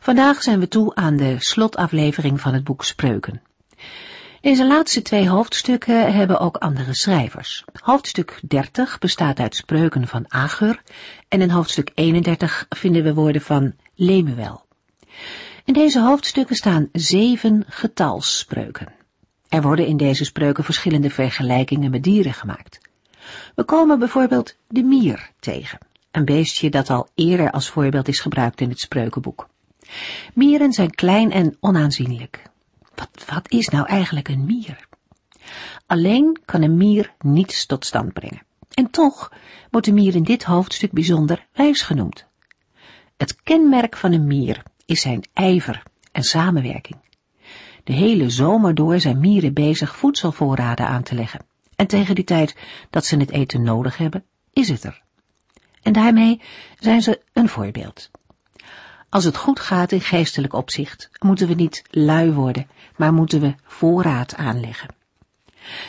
Vandaag zijn we toe aan de slotaflevering van het boek Spreuken. Deze laatste twee hoofdstukken hebben ook andere schrijvers. Hoofdstuk 30 bestaat uit spreuken van Agur en in hoofdstuk 31 vinden we woorden van Lemuel. In deze hoofdstukken staan zeven getalsspreuken. Er worden in deze spreuken verschillende vergelijkingen met dieren gemaakt. We komen bijvoorbeeld de mier tegen, een beestje dat al eerder als voorbeeld is gebruikt in het spreukenboek. Mieren zijn klein en onaanzienlijk. Wat, wat is nou eigenlijk een mier? Alleen kan een mier niets tot stand brengen. En toch wordt de mier in dit hoofdstuk bijzonder wijs genoemd. Het kenmerk van een mier is zijn ijver en samenwerking. De hele zomer door zijn mieren bezig voedselvoorraden aan te leggen. En tegen die tijd dat ze het eten nodig hebben, is het er. En daarmee zijn ze een voorbeeld. Als het goed gaat in geestelijk opzicht, moeten we niet lui worden, maar moeten we voorraad aanleggen.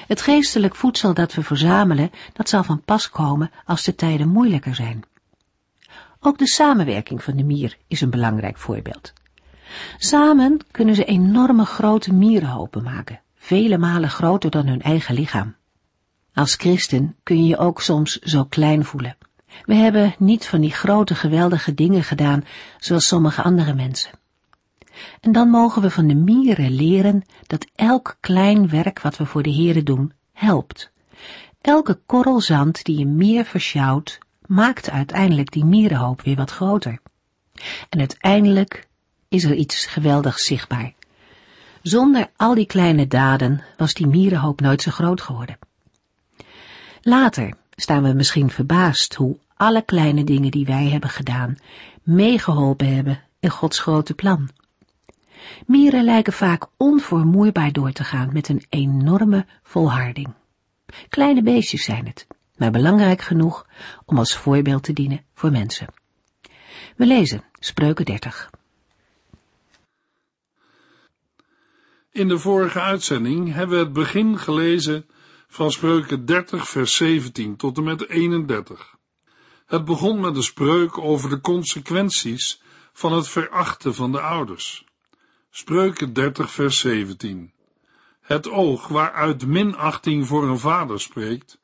Het geestelijk voedsel dat we verzamelen, dat zal van pas komen als de tijden moeilijker zijn. Ook de samenwerking van de mier is een belangrijk voorbeeld. Samen kunnen ze enorme grote mierenhopen maken, vele malen groter dan hun eigen lichaam. Als christen kun je je ook soms zo klein voelen. We hebben niet van die grote geweldige dingen gedaan zoals sommige andere mensen. En dan mogen we van de mieren leren dat elk klein werk wat we voor de Here doen, helpt. Elke korrel zand die een mier versjouwt, maakt uiteindelijk die mierenhoop weer wat groter. En uiteindelijk is er iets geweldigs zichtbaar. Zonder al die kleine daden was die mierenhoop nooit zo groot geworden. Later staan we misschien verbaasd hoe alle kleine dingen die wij hebben gedaan meegeholpen hebben in Gods grote plan. Mieren lijken vaak onvermoeibaar door te gaan met een enorme volharding. Kleine beestjes zijn het, maar belangrijk genoeg om als voorbeeld te dienen voor mensen. We lezen Spreuken 30. In de vorige uitzending hebben we het begin gelezen van Spreuken 30 vers 17 tot en met 31. Het begon met een spreuk over de consequenties van het verachten van de ouders. Spreuken 30 vers 17. Het oog waaruit minachting voor een vader spreekt,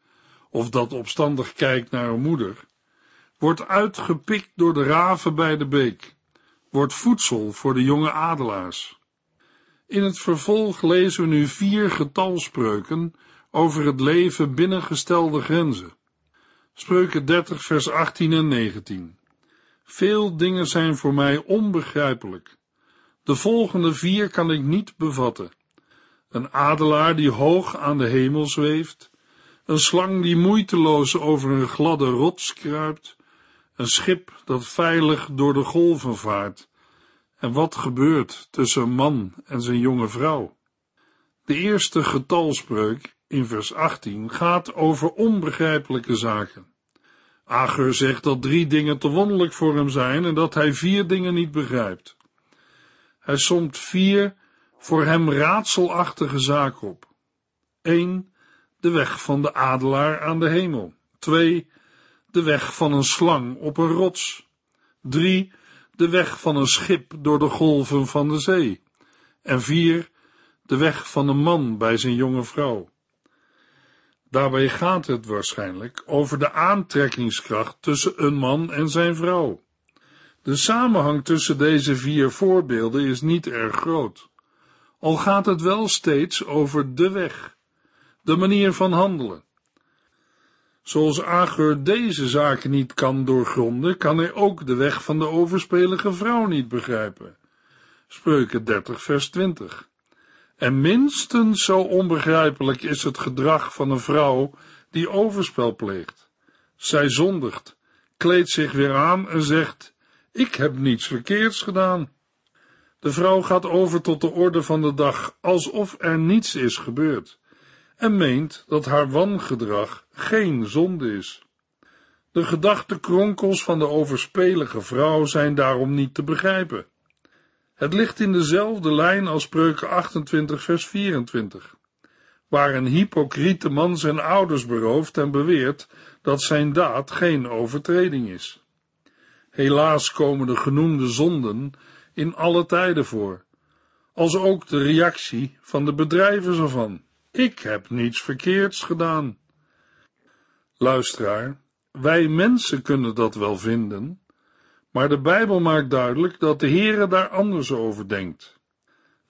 of dat opstandig kijkt naar een moeder, wordt uitgepikt door de raven bij de beek, wordt voedsel voor de jonge adelaars. In het vervolg lezen we nu vier getalspreuken over het leven binnen gestelde grenzen. Spreuken 30 vers 18 en 19. Veel dingen zijn voor mij onbegrijpelijk. De volgende vier kan ik niet bevatten. Een adelaar die hoog aan de hemel zweeft, een slang die moeiteloos over een gladde rots kruipt, een schip dat veilig door de golven vaart. En wat gebeurt tussen een man en zijn jonge vrouw? De eerste getalspreuk in vers 18 gaat over onbegrijpelijke zaken. Agur zegt dat drie dingen te wonderlijk voor hem zijn en dat hij vier dingen niet begrijpt. Hij somt vier voor hem raadselachtige zaken op. 1. De weg van de adelaar aan de hemel. 2. De weg van een slang op een rots. 3. De weg van een schip door de golven van de zee. En 4. De weg van een man bij zijn jonge vrouw. Daarbij gaat het waarschijnlijk over de aantrekkingskracht tussen een man en zijn vrouw. De samenhang tussen deze vier voorbeelden is niet erg groot, al gaat het wel steeds over de weg, de manier van handelen. Zoals Agur deze zaken niet kan doorgronden, kan hij ook de weg van de overspelige vrouw niet begrijpen. Spreuken 30 vers 20. En minstens zo onbegrijpelijk is het gedrag van een vrouw die overspel pleegt. Zij zondigt, kleedt zich weer aan en zegt: Ik heb niets verkeerds gedaan. De vrouw gaat over tot de orde van de dag, alsof er niets is gebeurd, en meent dat haar wangedrag geen zonde is. De gedachtekronkels van de overspelige vrouw zijn daarom niet te begrijpen. Het ligt in dezelfde lijn als spreuken 28 vers 24, waar een hypocriete man zijn ouders berooft en beweert dat zijn daad geen overtreding is. Helaas komen de genoemde zonden in alle tijden voor, als ook de reactie van de bedrijvers ervan. Ik heb niets verkeerds gedaan. Luisteraar, wij mensen kunnen dat wel vinden, maar de Bijbel maakt duidelijk dat de Heere daar anders over denkt.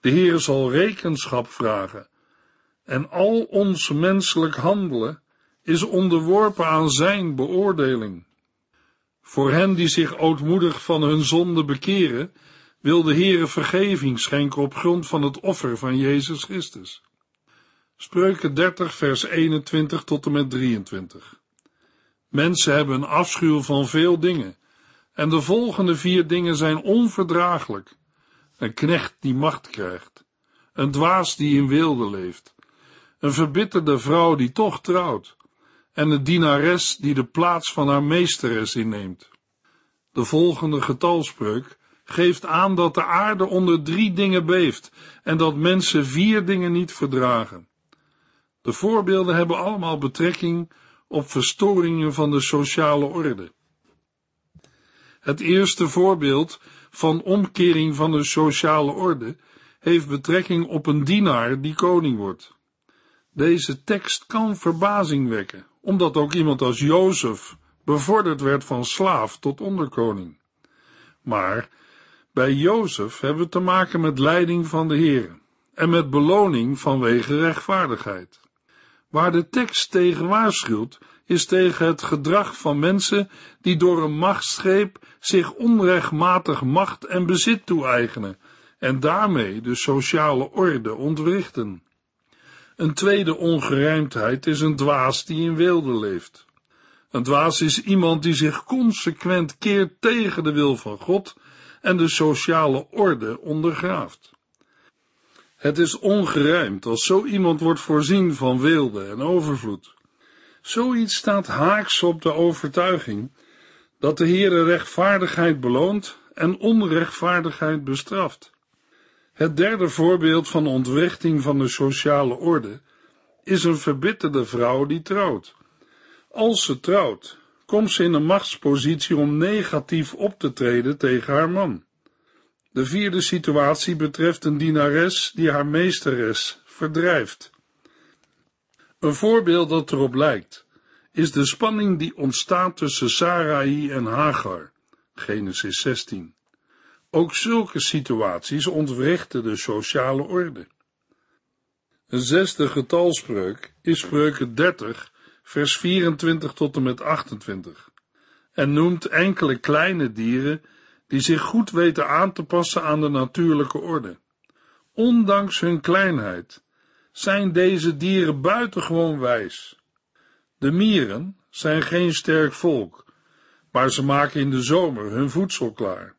De Heere zal rekenschap vragen, en al ons menselijk handelen is onderworpen aan zijn beoordeling. Voor hen die zich ootmoedig van hun zonde bekeren, wil de Heere vergeving schenken op grond van het offer van Jezus Christus. Spreuken 30 vers 21 tot en met 23. Mensen hebben een afschuw van veel dingen, en de volgende vier dingen zijn onverdraaglijk. Een knecht die macht krijgt, een dwaas die in weelde leeft, een verbitterde vrouw die toch trouwt, en een dienares die de plaats van haar meesteres inneemt. De volgende getalspreuk geeft aan dat de aarde onder drie dingen beeft en dat mensen vier dingen niet verdragen. De voorbeelden hebben allemaal betrekking op verstoringen van de sociale orde. Het eerste voorbeeld van omkering van de sociale orde heeft betrekking op een dienaar die koning wordt. Deze tekst kan verbazing wekken, omdat ook iemand als Jozef bevorderd werd van slaaf tot onderkoning. Maar bij Jozef hebben we te maken met leiding van de Heer en met beloning vanwege rechtvaardigheid. Waar de tekst tegen waarschuwt, is tegen het gedrag van mensen die door een machtsgreep zich onrechtmatig macht en bezit toe-eigenen en daarmee de sociale orde ontwrichten. Een tweede ongerijmdheid is een dwaas die in weelde leeft. Een dwaas is iemand die zich consequent keert tegen de wil van God en de sociale orde ondergraaft. Het is ongerijmd als zo iemand wordt voorzien van weelde en overvloed. Zoiets staat haaks op de overtuiging dat de Heere rechtvaardigheid beloont en onrechtvaardigheid bestraft. Het derde voorbeeld van ontwrichting van de sociale orde is een verbitterde vrouw die trouwt. Als ze trouwt, komt ze in een machtspositie om negatief op te treden tegen haar man. De vierde situatie betreft een dienares die haar meesteres verdrijft. Een voorbeeld dat erop lijkt, is de spanning die ontstaat tussen Sarai en Hagar, Genesis 16. Ook zulke situaties ontwrichten de sociale orde. Een zesde getalspreuk is spreuken 30, vers 24 tot en met 28, en noemt enkele kleine dieren die zich goed weten aan te passen aan de natuurlijke orde. Ondanks hun kleinheid zijn deze dieren buitengewoon wijs. De mieren zijn geen sterk volk, maar ze maken in de zomer hun voedsel klaar.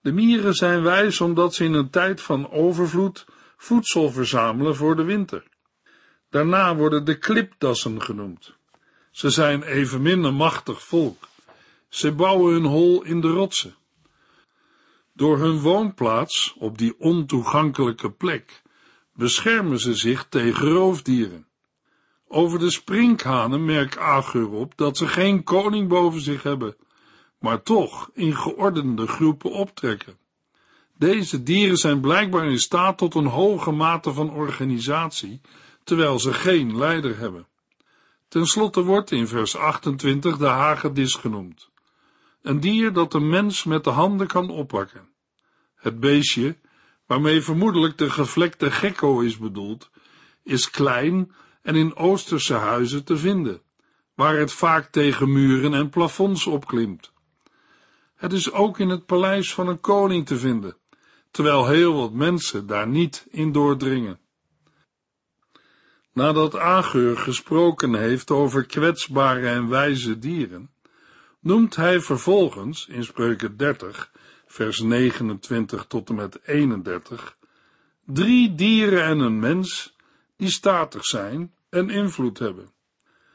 De mieren zijn wijs omdat ze in een tijd van overvloed voedsel verzamelen voor de winter. Daarna worden de klipdassen genoemd. Ze zijn evenmin een machtig volk. Ze bouwen hun hol in de rotsen. Door hun woonplaats op die ontoegankelijke plek beschermen ze zich tegen roofdieren. Over de sprinkhanen merkt Agur op dat ze geen koning boven zich hebben, maar toch in geordende groepen optrekken. Deze dieren zijn blijkbaar in staat tot een hoge mate van organisatie, terwijl ze geen leider hebben. Ten slotte wordt in vers 28 de hagedis genoemd. Een dier dat de mens met de handen kan oppakken. Het beestje, waarmee vermoedelijk de gevlekte gekko is bedoeld, is klein en in oosterse huizen te vinden, waar het vaak tegen muren en plafonds opklimt. Het is ook in het paleis van een koning te vinden, terwijl heel wat mensen daar niet in doordringen. Nadat Ageur gesproken heeft over kwetsbare en wijze dieren, noemt hij vervolgens in spreuken 30 vers 29 tot en met 31, drie dieren en een mens die statig zijn en invloed hebben.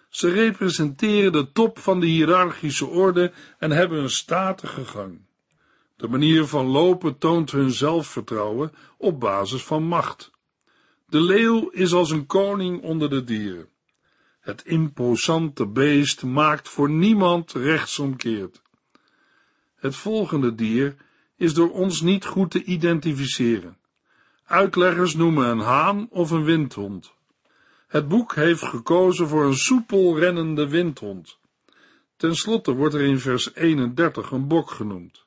Ze representeren de top van de hiërarchische orde en hebben een statige gang. De manier van lopen toont hun zelfvertrouwen op basis van macht. De leeuw is als een koning onder de dieren. Het imposante beest maakt voor niemand rechtsomkeerd. Het volgende dier is door ons niet goed te identificeren. Uitleggers noemen een haan of een windhond. Het boek heeft gekozen voor een soepel rennende windhond. Ten slotte wordt er in vers 31 een bok genoemd.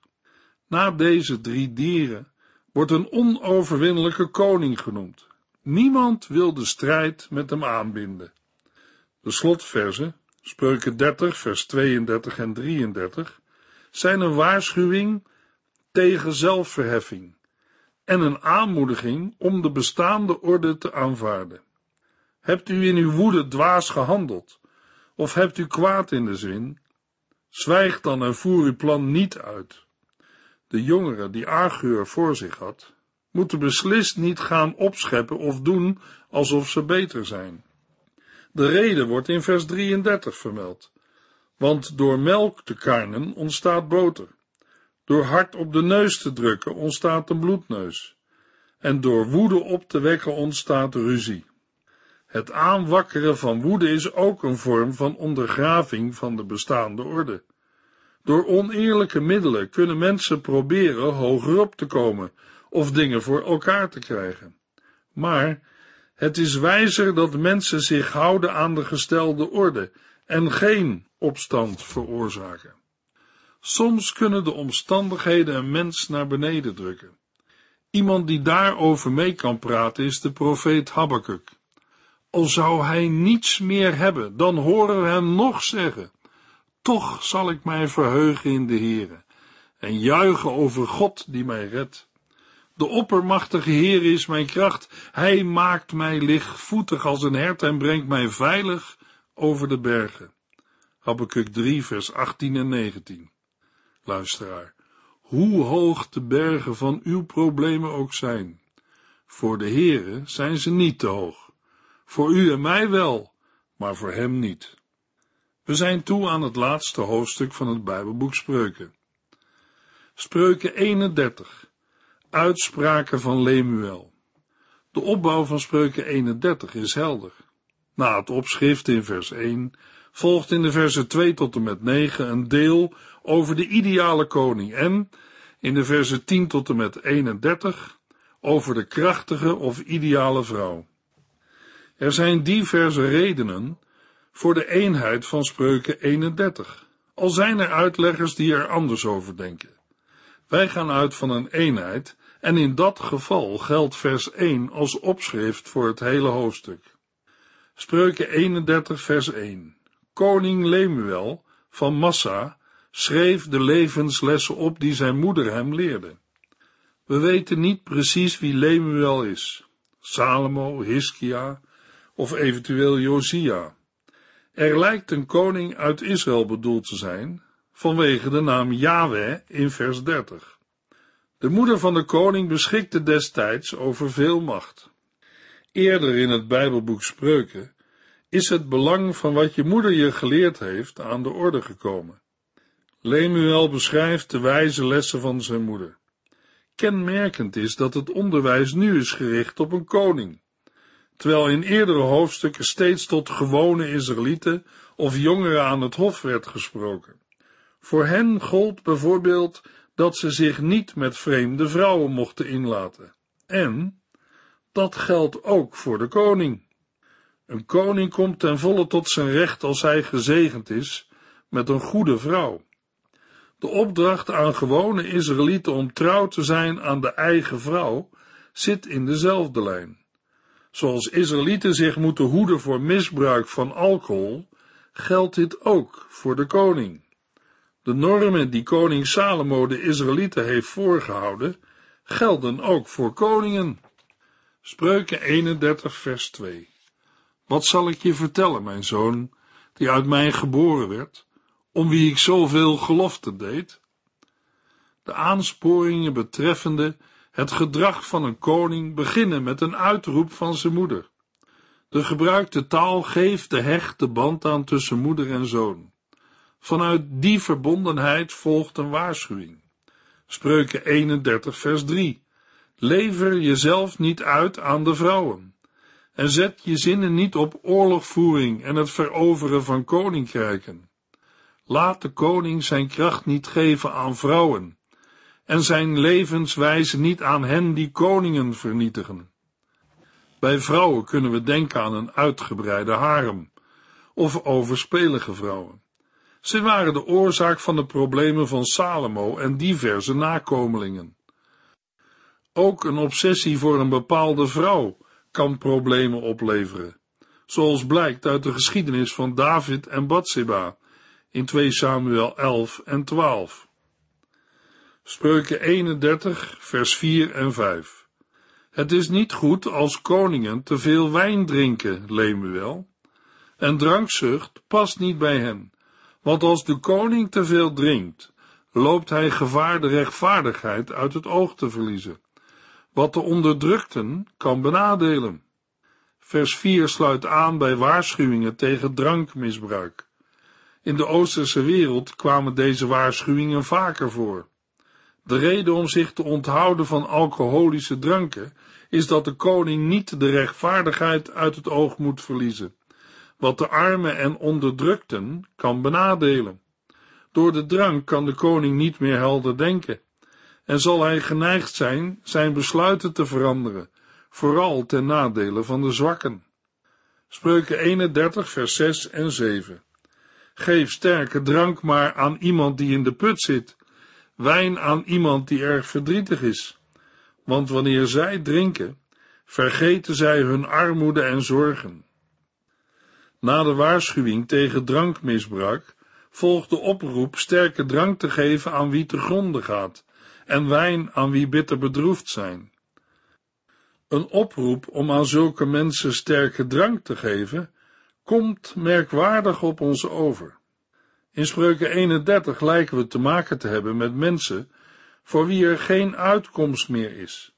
Na deze drie dieren wordt een onoverwinnelijke koning genoemd. Niemand wil de strijd met hem aanbinden. De slotverzen, spreuken 30, vers 32 en 33, zijn een waarschuwing tegen zelfverheffing en een aanmoediging om de bestaande orde te aanvaarden. Hebt u in uw woede dwaas gehandeld, of hebt u kwaad in de zin? Zwijg dan en voer uw plan niet uit. De jongere die Agur voor zich had, moeten beslist niet gaan opscheppen of doen alsof ze beter zijn. De reden wordt in vers 33 vermeld, want door melk te karnen ontstaat boter. Door hard op de neus te drukken ontstaat een bloedneus. En door woede op te wekken ontstaat ruzie. Het aanwakkeren van woede is ook een vorm van ondergraving van de bestaande orde. Door oneerlijke middelen kunnen mensen proberen hogerop te komen of dingen voor elkaar te krijgen. Maar het is wijzer dat mensen zich houden aan de gestelde orde en geen opstand veroorzaken. Soms kunnen de omstandigheden een mens naar beneden drukken. Iemand die daarover mee kan praten is de profeet Habakkuk. Al zou hij niets meer hebben, dan horen we hem nog zeggen, toch zal ik mij verheugen in de Heere en juichen over God die mij redt. De oppermachtige Heer is mijn kracht, hij maakt mij lichtvoetig als een hert en brengt mij veilig over de bergen. Habakkuk 3 vers 18 en 19 luisteraar, hoe hoog de bergen van uw problemen ook zijn. Voor de Heere zijn ze niet te hoog. Voor u en mij wel, maar voor hem niet. We zijn toe aan het laatste hoofdstuk van het Bijbelboek Spreuken. Spreuken 31. Uitspraken van Lemuel. De opbouw van Spreuken 31 is helder. Na het opschrift in vers 1 volgt in de versen 2 tot en met 9 een deel over de ideale koning en in de versen 10 tot en met 31 over de krachtige of ideale vrouw. Er zijn diverse redenen voor de eenheid van spreuken 31, al zijn er uitleggers die er anders over denken. Wij gaan uit van een eenheid en in dat geval geldt vers 1 als opschrift voor het hele hoofdstuk. Spreuken 31 vers 1 Koning Lemuel van Massa schreef de levenslessen op die zijn moeder hem leerde. We weten niet precies wie Lemuel is, Salomo, Hiskia of eventueel Josia. Er lijkt een koning uit Israël bedoeld te zijn, vanwege de naam Yahweh in vers 30. De moeder van de koning beschikte destijds over veel macht. Eerder in het Bijbelboek Spreuken is het belang van wat je moeder je geleerd heeft aan de orde gekomen. Lemuel beschrijft de wijze lessen van zijn moeder. Kenmerkend is dat het onderwijs nu is gericht op een koning, terwijl in eerdere hoofdstukken steeds tot gewone Israëlieten of jongeren aan het hof werd gesproken. Voor hen gold bijvoorbeeld dat ze zich niet met vreemde vrouwen mochten inlaten. En dat geldt ook voor de koning. Een koning komt ten volle tot zijn recht als hij gezegend is met een goede vrouw. De opdracht aan gewone Israëlieten om trouw te zijn aan de eigen vrouw zit in dezelfde lijn. Zoals Israëlieten zich moeten hoeden voor misbruik van alcohol, geldt dit ook voor de koning. De normen die koning Salomo de Israëlieten heeft voorgehouden, gelden ook voor koningen. Spreuken 31 vers 2 Wat zal ik je vertellen, mijn zoon, die uit mij geboren werd? om wie ik zoveel gelofte deed? De aansporingen betreffende het gedrag van een koning beginnen met een uitroep van zijn moeder. De gebruikte taal geeft de hechte band aan tussen moeder en zoon. Vanuit die verbondenheid volgt een waarschuwing. Spreuken 31 vers 3. Lever jezelf niet uit aan de vrouwen. En zet je zinnen niet op oorlogvoering en het veroveren van koninkrijken. Laat de koning zijn kracht niet geven aan vrouwen en zijn levenswijze niet aan hen die koningen vernietigen. Bij vrouwen kunnen we denken aan een uitgebreide harem of overspelige vrouwen. Ze waren de oorzaak van de problemen van Salomo en diverse nakomelingen. Ook een obsessie voor een bepaalde vrouw kan problemen opleveren, zoals blijkt uit de geschiedenis van David en Bathsheba in 2 Samuel 11 en 12. Spreuken 31, vers 4 en 5. Het is niet goed als koningen te veel wijn drinken, Lemuel. En drankzucht past niet bij hen, want als de koning te veel drinkt, loopt hij gevaar de rechtvaardigheid uit het oog te verliezen, wat de onderdrukten kan benadelen. Vers 4 sluit aan bij waarschuwingen tegen drankmisbruik. In de Oosterse wereld kwamen deze waarschuwingen vaker voor. De reden om zich te onthouden van alcoholische dranken is dat de koning niet de rechtvaardigheid uit het oog moet verliezen, wat de armen en onderdrukten kan benadelen. Door de drank kan de koning niet meer helder denken en zal hij geneigd zijn zijn besluiten te veranderen, vooral ten nadele van de zwakken. Spreuken 31 vers 6 en 7 Geef sterke drank maar aan iemand die in de put zit, wijn aan iemand die erg verdrietig is. Want wanneer zij drinken, vergeten zij hun armoede en zorgen. Na de waarschuwing tegen drankmisbruik volgt de oproep sterke drank te geven aan wie te gronde gaat en wijn aan wie bitter bedroefd zijn. Een oproep om aan zulke mensen sterke drank te geven, komt merkwaardig op ons over. In spreuken 31 lijken we te maken te hebben met mensen voor wie er geen uitkomst meer is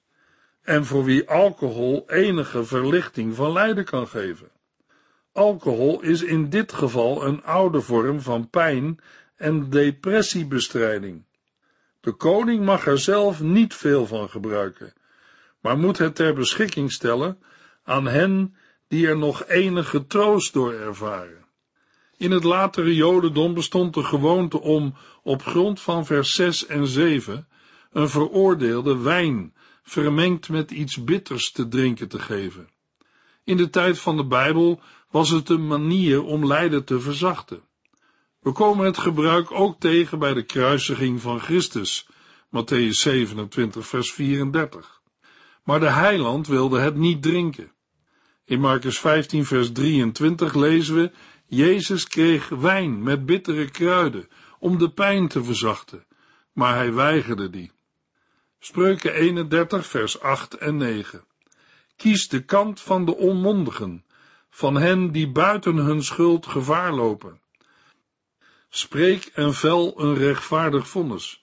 en voor wie alcohol enige verlichting van lijden kan geven. Alcohol is in dit geval een oude vorm van pijn en depressiebestrijding. De koning mag er zelf niet veel van gebruiken, maar moet het ter beschikking stellen aan hen die er nog enige troost door ervaren. In het latere Jodendom bestond de gewoonte om op grond van vers 6 en 7 een veroordeelde wijn vermengd met iets bitters te drinken te geven. In de tijd van de Bijbel was het een manier om lijden te verzachten. We komen het gebruik ook tegen bij de kruisiging van Christus, Matthäus 27, vers 34. Maar de heiland wilde het niet drinken. In Marcus 15, vers 23 lezen we Jezus kreeg wijn met bittere kruiden om de pijn te verzachten, maar hij weigerde die. Spreuken 31, vers 8 en 9. Kies de kant van de onmondigen, van hen die buiten hun schuld gevaar lopen. Spreek en vel een rechtvaardig vonnis.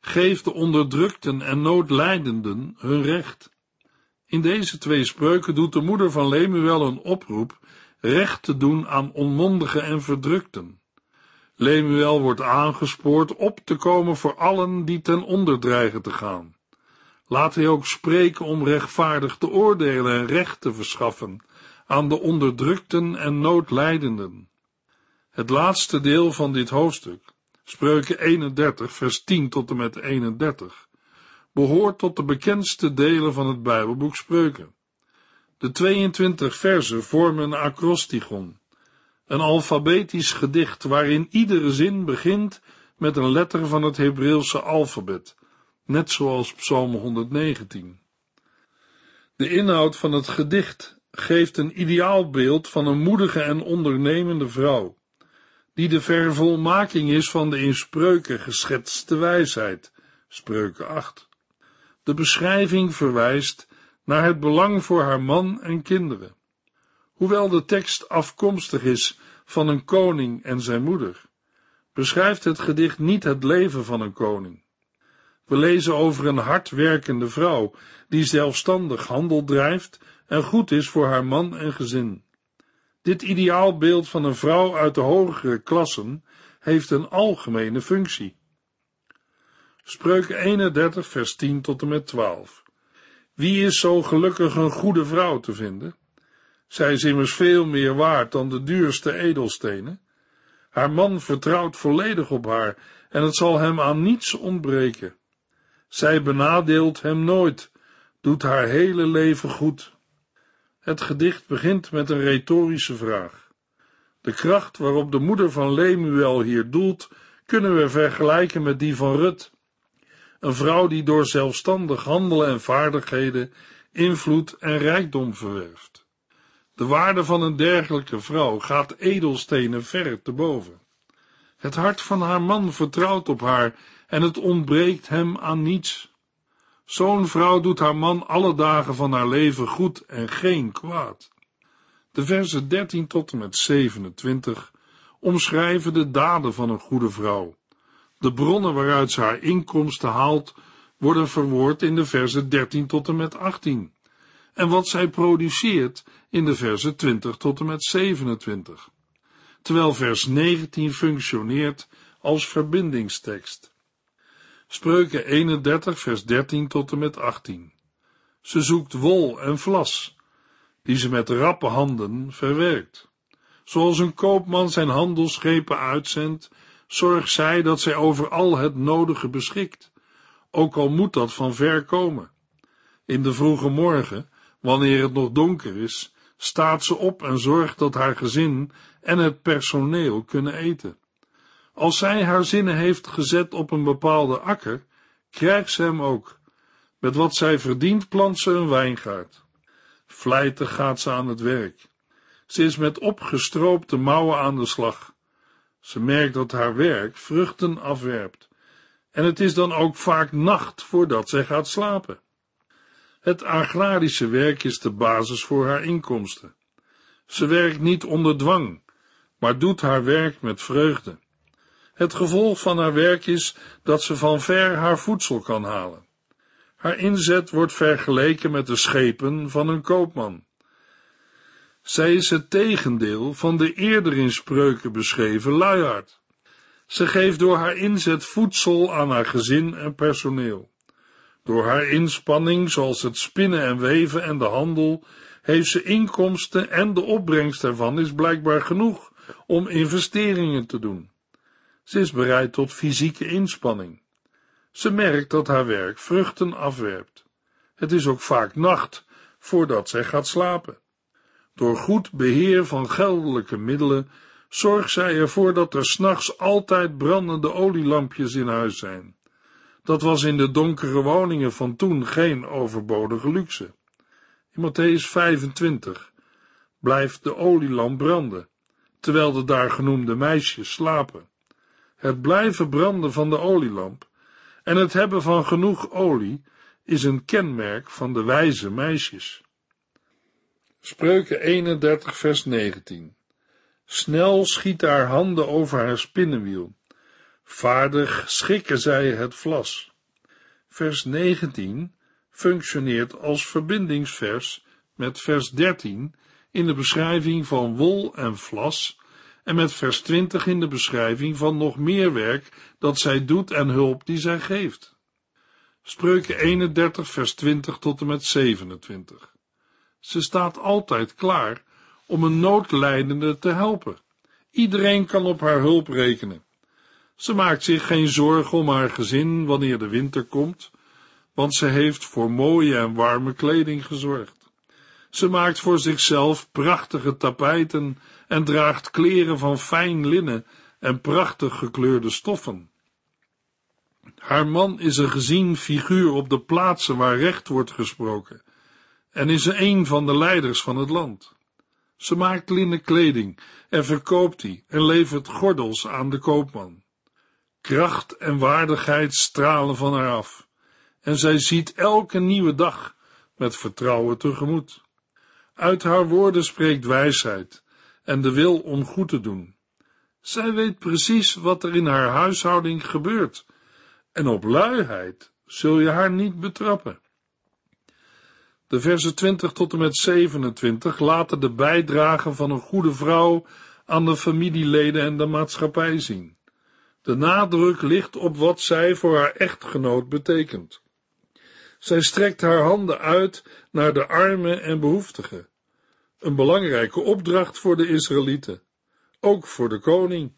Geef de onderdrukten en noodlijdenden hun recht. In deze twee spreuken doet de moeder van Lemuel een oproep recht te doen aan onmondigen en verdrukten. Lemuel wordt aangespoord op te komen voor allen die ten onder dreigen te gaan. Laat hij ook spreken om rechtvaardig te oordelen en recht te verschaffen aan de onderdrukten en noodlijdenden. Het laatste deel van dit hoofdstuk, spreuken 31, vers 10 tot en met 31, behoort tot de bekendste delen van het Bijbelboek Spreuken. De 22 versen vormen een acrostigon, een alfabetisch gedicht waarin iedere zin begint met een letter van het Hebreeuwse alfabet, net zoals Psalm 119. De inhoud van het gedicht geeft een ideaalbeeld van een moedige en ondernemende vrouw, die de vervolmaking is van de in spreuken geschetste wijsheid, spreuken 8. De beschrijving verwijst naar het belang voor haar man en kinderen. Hoewel de tekst afkomstig is van een koning en zijn moeder, beschrijft het gedicht niet het leven van een koning. We lezen over een hardwerkende vrouw die zelfstandig handel drijft en goed is voor haar man en gezin. Dit ideaalbeeld van een vrouw uit de hogere klassen heeft een algemene functie. Spreuken 31 vers 10 tot en met 12. Wie is zo gelukkig een goede vrouw te vinden? Zij is immers veel meer waard dan de duurste edelstenen. Haar man vertrouwt volledig op haar en het zal hem aan niets ontbreken. Zij benadeelt hem nooit, doet haar hele leven goed. Het gedicht begint met een retorische vraag. De kracht waarop de moeder van Lemuel hier doelt, kunnen we vergelijken met die van Rut. Een vrouw die door zelfstandig handelen en vaardigheden invloed en rijkdom verwerft. De waarde van een dergelijke vrouw gaat edelstenen ver te boven. Het hart van haar man vertrouwt op haar en het ontbreekt hem aan niets. Zo'n vrouw doet haar man alle dagen van haar leven goed en geen kwaad. De versen 13 tot en met 27 omschrijven de daden van een goede vrouw. De bronnen waaruit ze haar inkomsten haalt, worden verwoord in de versen 13 tot en met 18. En wat zij produceert in de versen 20 tot en met 27. Terwijl vers 19 functioneert als verbindingstekst. Spreuken 31 vers 13 tot en met 18. Ze zoekt wol en vlas, die ze met rappe handen verwerkt. Zoals een koopman zijn handelsschepen uitzendt, zorgt zij dat zij over al het nodige beschikt, ook al moet dat van ver komen. In de vroege morgen, wanneer het nog donker is, staat ze op en zorgt dat haar gezin en het personeel kunnen eten. Als zij haar zinnen heeft gezet op een bepaalde akker, krijgt ze hem ook. Met wat zij verdient plant ze een wijngaard. Vlijtig gaat ze aan het werk. Ze is met opgestroopte mouwen aan de slag. Ze merkt dat haar werk vruchten afwerpt. En het is dan ook vaak nacht voordat zij gaat slapen. Het agrarische werk is de basis voor haar inkomsten. Ze werkt niet onder dwang, maar doet haar werk met vreugde. Het gevolg van haar werk is dat ze van ver haar voedsel kan halen. Haar inzet wordt vergeleken met de schepen van een koopman. Zij is het tegendeel van de eerder in spreuken beschreven luiaard. Ze geeft door haar inzet voedsel aan haar gezin en personeel. Door haar inspanning, zoals het spinnen en weven en de handel, heeft ze inkomsten en de opbrengst ervan is blijkbaar genoeg om investeringen te doen. Ze is bereid tot fysieke inspanning. Ze merkt dat haar werk vruchten afwerpt. Het is ook vaak nacht voordat zij gaat slapen. Door goed beheer van geldelijke middelen zorgt zij ervoor dat er s'nachts altijd brandende olielampjes in huis zijn. Dat was in de donkere woningen van toen geen overbodige luxe. In Matthäus 25 blijft de olielamp branden, terwijl de daar genoemde meisjes slapen. Het blijven branden van de olielamp en het hebben van genoeg olie is een kenmerk van de wijze meisjes. Spreuken 31 vers 19 Snel schiet haar handen over haar spinnenwiel. Vaardig schikken zij het vlas. Vers 19 functioneert als verbindingsvers met vers 13 in de beschrijving van wol en vlas en met vers 20 in de beschrijving van nog meer werk dat zij doet en hulp die zij geeft. Spreuken 31 vers 20 tot en met 27. Ze staat altijd klaar om een noodlijdende te helpen. Iedereen kan op haar hulp rekenen. Ze maakt zich geen zorgen om haar gezin wanneer de winter komt, want ze heeft voor mooie en warme kleding gezorgd. Ze maakt voor zichzelf prachtige tapijten en draagt kleren van fijn linnen en prachtig gekleurde stoffen. Haar man is een gezien figuur op de plaatsen waar recht wordt gesproken en is een van de leiders van het land. Ze maakt linnen kleding en verkoopt die en levert gordels aan de koopman. Kracht en waardigheid stralen van haar af en zij ziet elke nieuwe dag met vertrouwen tegemoet. Uit haar woorden spreekt wijsheid en de wil om goed te doen. Zij weet precies wat er in haar huishouding gebeurt en op luiheid zul je haar niet betrappen. De versen 20 tot en met 27 laten de bijdrage van een goede vrouw aan de familieleden en de maatschappij zien. De nadruk ligt op wat zij voor haar echtgenoot betekent. Zij strekt haar handen uit naar de armen en behoeftigen. Een belangrijke opdracht voor de Israëlieten, ook voor de koning.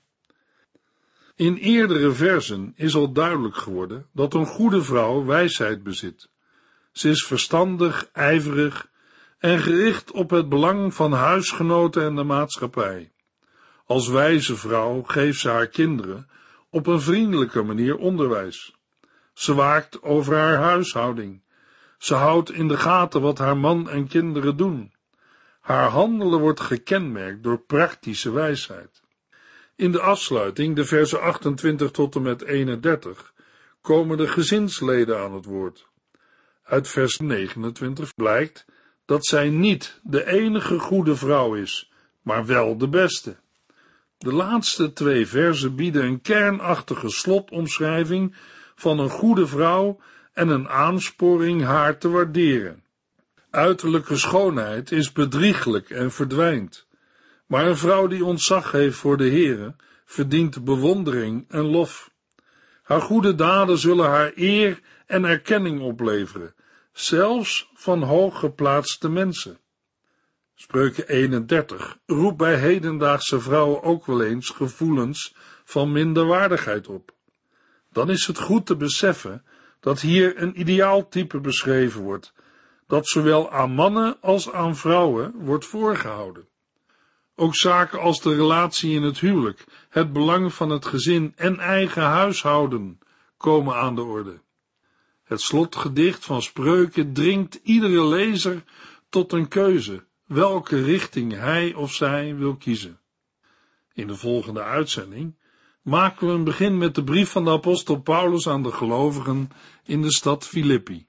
In eerdere versen is al duidelijk geworden dat een goede vrouw wijsheid bezit. Ze is verstandig, ijverig en gericht op het belang van huisgenoten en de maatschappij. Als wijze vrouw geeft ze haar kinderen op een vriendelijke manier onderwijs. Ze waakt over haar huishouding. Ze houdt in de gaten wat haar man en kinderen doen. Haar handelen wordt gekenmerkt door praktische wijsheid. In de afsluiting, de versen 28 tot en met 31, komen de gezinsleden aan het woord. Uit vers 29 blijkt dat zij niet de enige goede vrouw is, maar wel de beste. De laatste twee versen bieden een kernachtige slotomschrijving van een goede vrouw en een aansporing haar te waarderen. Uiterlijke schoonheid is bedrieglijk en verdwijnt, maar een vrouw die ontzag heeft voor de Heere verdient bewondering en lof. Haar goede daden zullen haar eer en erkenning opleveren, zelfs van hooggeplaatste mensen. Spreuken 31 roept bij hedendaagse vrouwen ook wel eens gevoelens van minderwaardigheid op. Dan is het goed te beseffen dat hier een ideaaltype beschreven wordt, dat zowel aan mannen als aan vrouwen wordt voorgehouden. Ook zaken als de relatie in het huwelijk, het belang van het gezin en eigen huishouden komen aan de orde. Het slotgedicht van Spreuken dringt iedere lezer tot een keuze, welke richting hij of zij wil kiezen. In de volgende uitzending maken we een begin met de brief van de apostel Paulus aan de gelovigen in de stad Filippi.